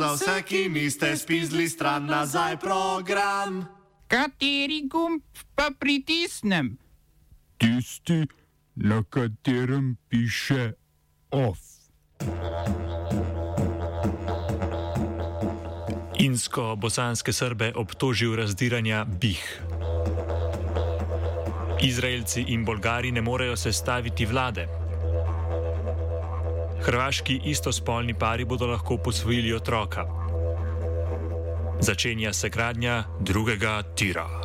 Za vse, ki niste spizli stran nazaj program. Kateri gumb pa pritisnem? Tisti, na katerem piše OF. Insko-bosanske Srbe obtožil razdiranja BIH. Izraelci in Bolgari ne morejo sestaviti vlade. Hrvaški istospolni pari bodo lahko posvojili otroka. Začenja se gradnja drugega tira.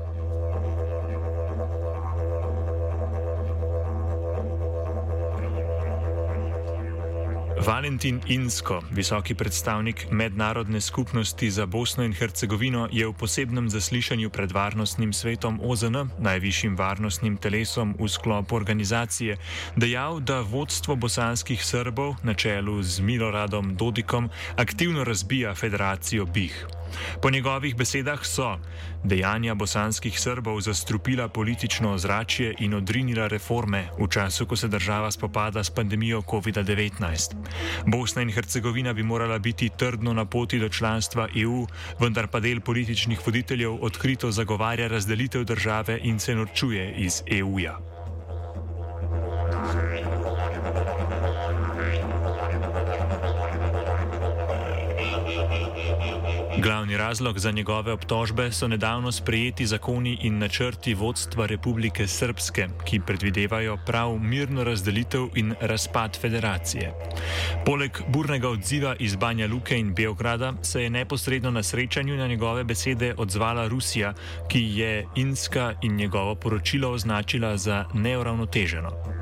Valentin Insko, visoki predstavnik mednarodne skupnosti za Bosno in Hercegovino, je v posebnem zaslišanju pred Varnostnim svetom OZN, najvišjim varnostnim telesom v sklopu organizacije, dejal, da vodstvo bosanskih Srbov na čelu z Miloradom Dodikom aktivno razbija federacijo BIH. Po njegovih besedah so dejanja bosanskih Srbov zastrupila politično ozračje in odrinila reforme v času, ko se država spopada s pandemijo COVID-19. Bosna in Hercegovina bi morala biti trdno na poti do članstva EU, vendar pa del političnih voditeljev odkrito zagovarja razdelitev države in se norčuje iz EU-ja. Glavni razlog za njegove obtožbe so nedavno sprejeti zakoni in načrti vodstva Republike Srpske, ki predvidevajo prav mirno razdelitev in razpad federacije. Poleg burnega odziva iz Banja Luke in Beograda se je neposredno na srečanju na njegove besede odzvala Rusija, ki je Inska in njegovo poročilo označila za neuravnoteženo.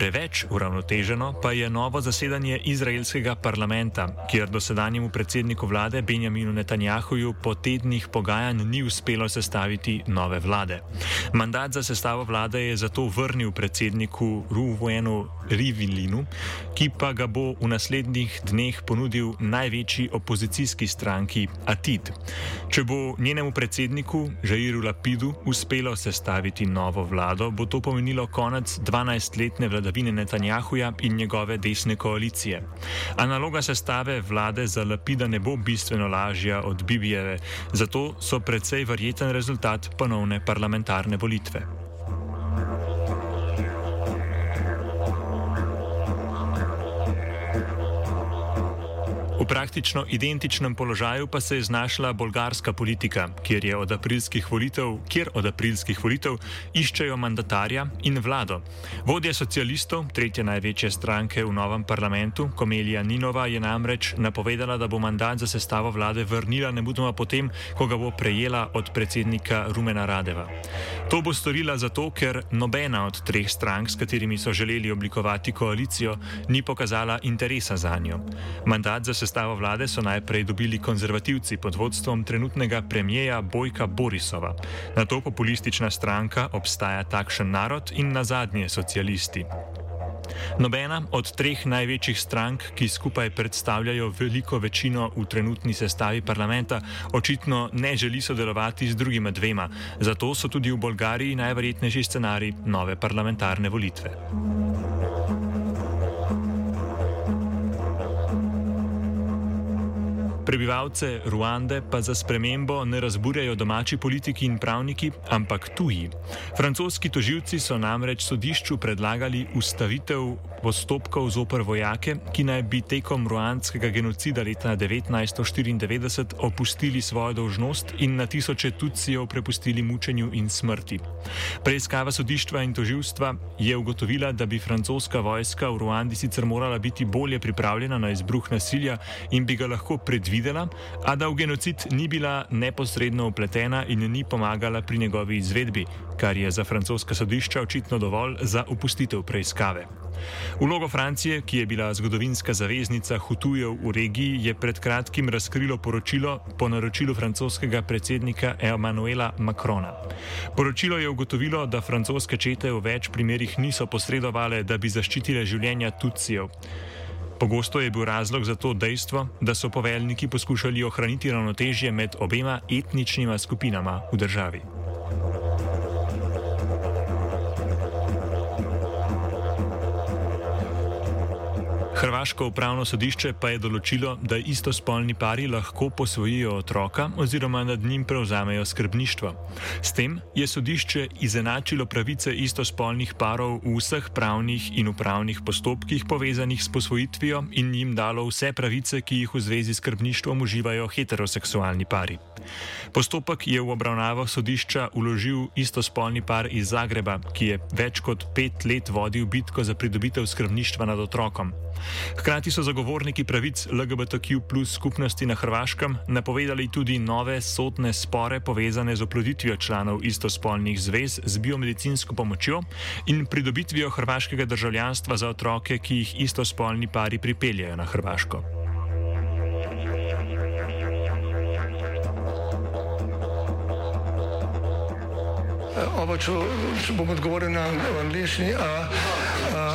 Preveč uravnoteženo pa je novo zasedanje izraelskega parlamenta, kjer dosedanjemu predsedniku vlade Benjaminu Netanjahuju po tednih pogajanj ni uspelo sestaviti nove vlade. Mandat za sestavo vlade je zato vrnil predsedniku Ruvenu Rivilinu, ki pa ga bo v naslednjih dneh ponudil največji opozicijski stranki Atid. Če bo njenemu predsedniku Žairu Lapidu uspelo sestaviti novo vlado, bo to pomenilo konec 12-letne vladavine vladavine Netanjahuja in njegove desne koalicije. Analoga sestave vlade za Lapida ne bo bistveno lažja od Bibijeve, zato so precej verjeten rezultat ponovne parlamentarne volitve. V praktično identičnem položaju pa se je znašla bolgarska politika, kjer, od aprilskih volitev, kjer od aprilskih volitev iščejo mandatarja in vlado. Vodja socialistov, tretje največje stranke v novem parlamentu, Komelija Ninova, je namreč napovedala, da bo mandat za sestavo vlade vrnila nemudoma potem, ko ga bo prejela od predsednika Rumena Radeva. To bo storila zato, ker nobena od treh strank, s katerimi so želeli oblikovati koalicijo, ni pokazala interesa za njo. Mandat za sestavo vlade so najprej dobili konzervativci pod vodstvom trenutnega premijeja Bojka Borisova. Na to populistična stranka obstaja takšen narod in na zadnje socialisti. Nobena od treh največjih strank, ki skupaj predstavljajo veliko večino v trenutni sestavi parlamenta, očitno ne želi sodelovati z drugima dvema, zato so tudi v Bolgariji najverjetnejši scenarij nove parlamentarne volitve. Prebivalce Ruande pa za spremembo ne razburjajo domači politiki in pravniki, ampak tuji. Francoski toživci so namreč sodišču predlagali ustavitev postopkov zoper vojake, ki naj bi tekom ruandskega genocida leta 1994 opustili svojo dolžnost in na tisoče tucijev prepustili mučenju in smrti. Preiskava sodištva in toživstva je ugotovila, da bi francoska vojska v Ruandi sicer morala biti bolje pripravljena na izbruh nasilja in bi ga lahko predvidela videla, a da v genocid ni bila neposredno upletena in ni pomagala pri njegovi izvedbi, kar je za francoska sodišča očitno dovolj za opustitev preiskave. Vlogo Francije, ki je bila zgodovinska zaveznica Hutujev v regiji, je pred kratkim razkrilo poročilo po naročilu francoskega predsednika Emmanuela Macrona. Poročilo je ugotovilo, da francoske čete v več primerjih niso posredovale, da bi zaščitile življenja Tucijev. Pogosto je bil razlog za to dejstvo, da so poveljniki poskušali ohraniti ravnotežje med obema etničnima skupinama v državi. Hrvaško upravno sodišče pa je določilo, da istospolni pari lahko posvojijo otroka oziroma nad njim prevzamejo skrbništvo. S tem je sodišče izenačilo pravice istospolnih parov v vseh pravnih in upravnih postopkih povezanih s posvojitvijo in jim dalo vse pravice, ki jih v zvezi s skrbništvom uživajo heteroseksualni pari. Postopek je v obravnavo sodišča uložil istospolni par iz Zagreba, ki je več kot pet let vodil bitko za pridobitev skrbništva nad otrokom. Hkrati so zagovorniki pravic LGBTQ plus skupnosti na Hrvaškem napovedali tudi nove sodne spore povezane z oploditvijo članov istospolnih zvez z biomedicinsko pomočjo in pridobitvijo hrvaškega državljanstva za otroke, ki jih istospolni pari pripeljajo na Hrvaško. Oba, če, če bom odgovoril na angliški.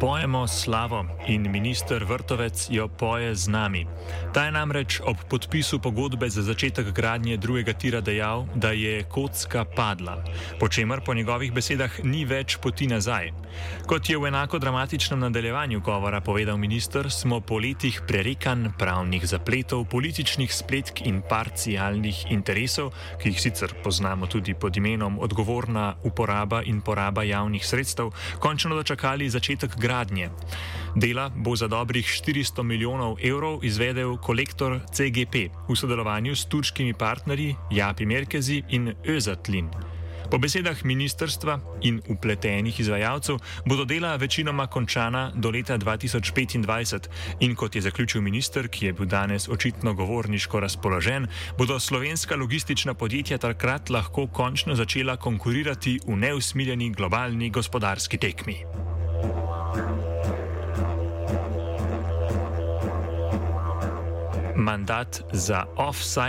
Pojemo slavo in minister Vrtovec jo poje z nami. Ta je namreč ob podpisu pogodbe za začetek gradnje drugega tira dejal, da je kocka padla, po čemer po njegovih besedah ni več poti nazaj. Kot je v enako dramatičnem nadaljevanju govora povedal minister, smo po letih prerekanj, pravnih zapletov, političnih spletk in parcialnih interesov, ki jih sicer poznamo tudi pod imenom odgovorna uporaba in poraba javnih sredstev, končno dočakali začetek gradnje. Dela bo za dobrih 400 milijonov evrov izvedel kolektor CGP v sodelovanju s turškimi partnerji Japi Merkezi in Özatlin. Po besedah ministerstva in upletenih izvajalcev bodo dela večinoma končana do leta 2025 in kot je zaključil minister, ki je bil danes očitno govorniško razpoložen, bodo slovenska logistična podjetja takrat lahko končno začela konkurirati v neusmiljeni globalni gospodarski tekmi. Mandat za offside.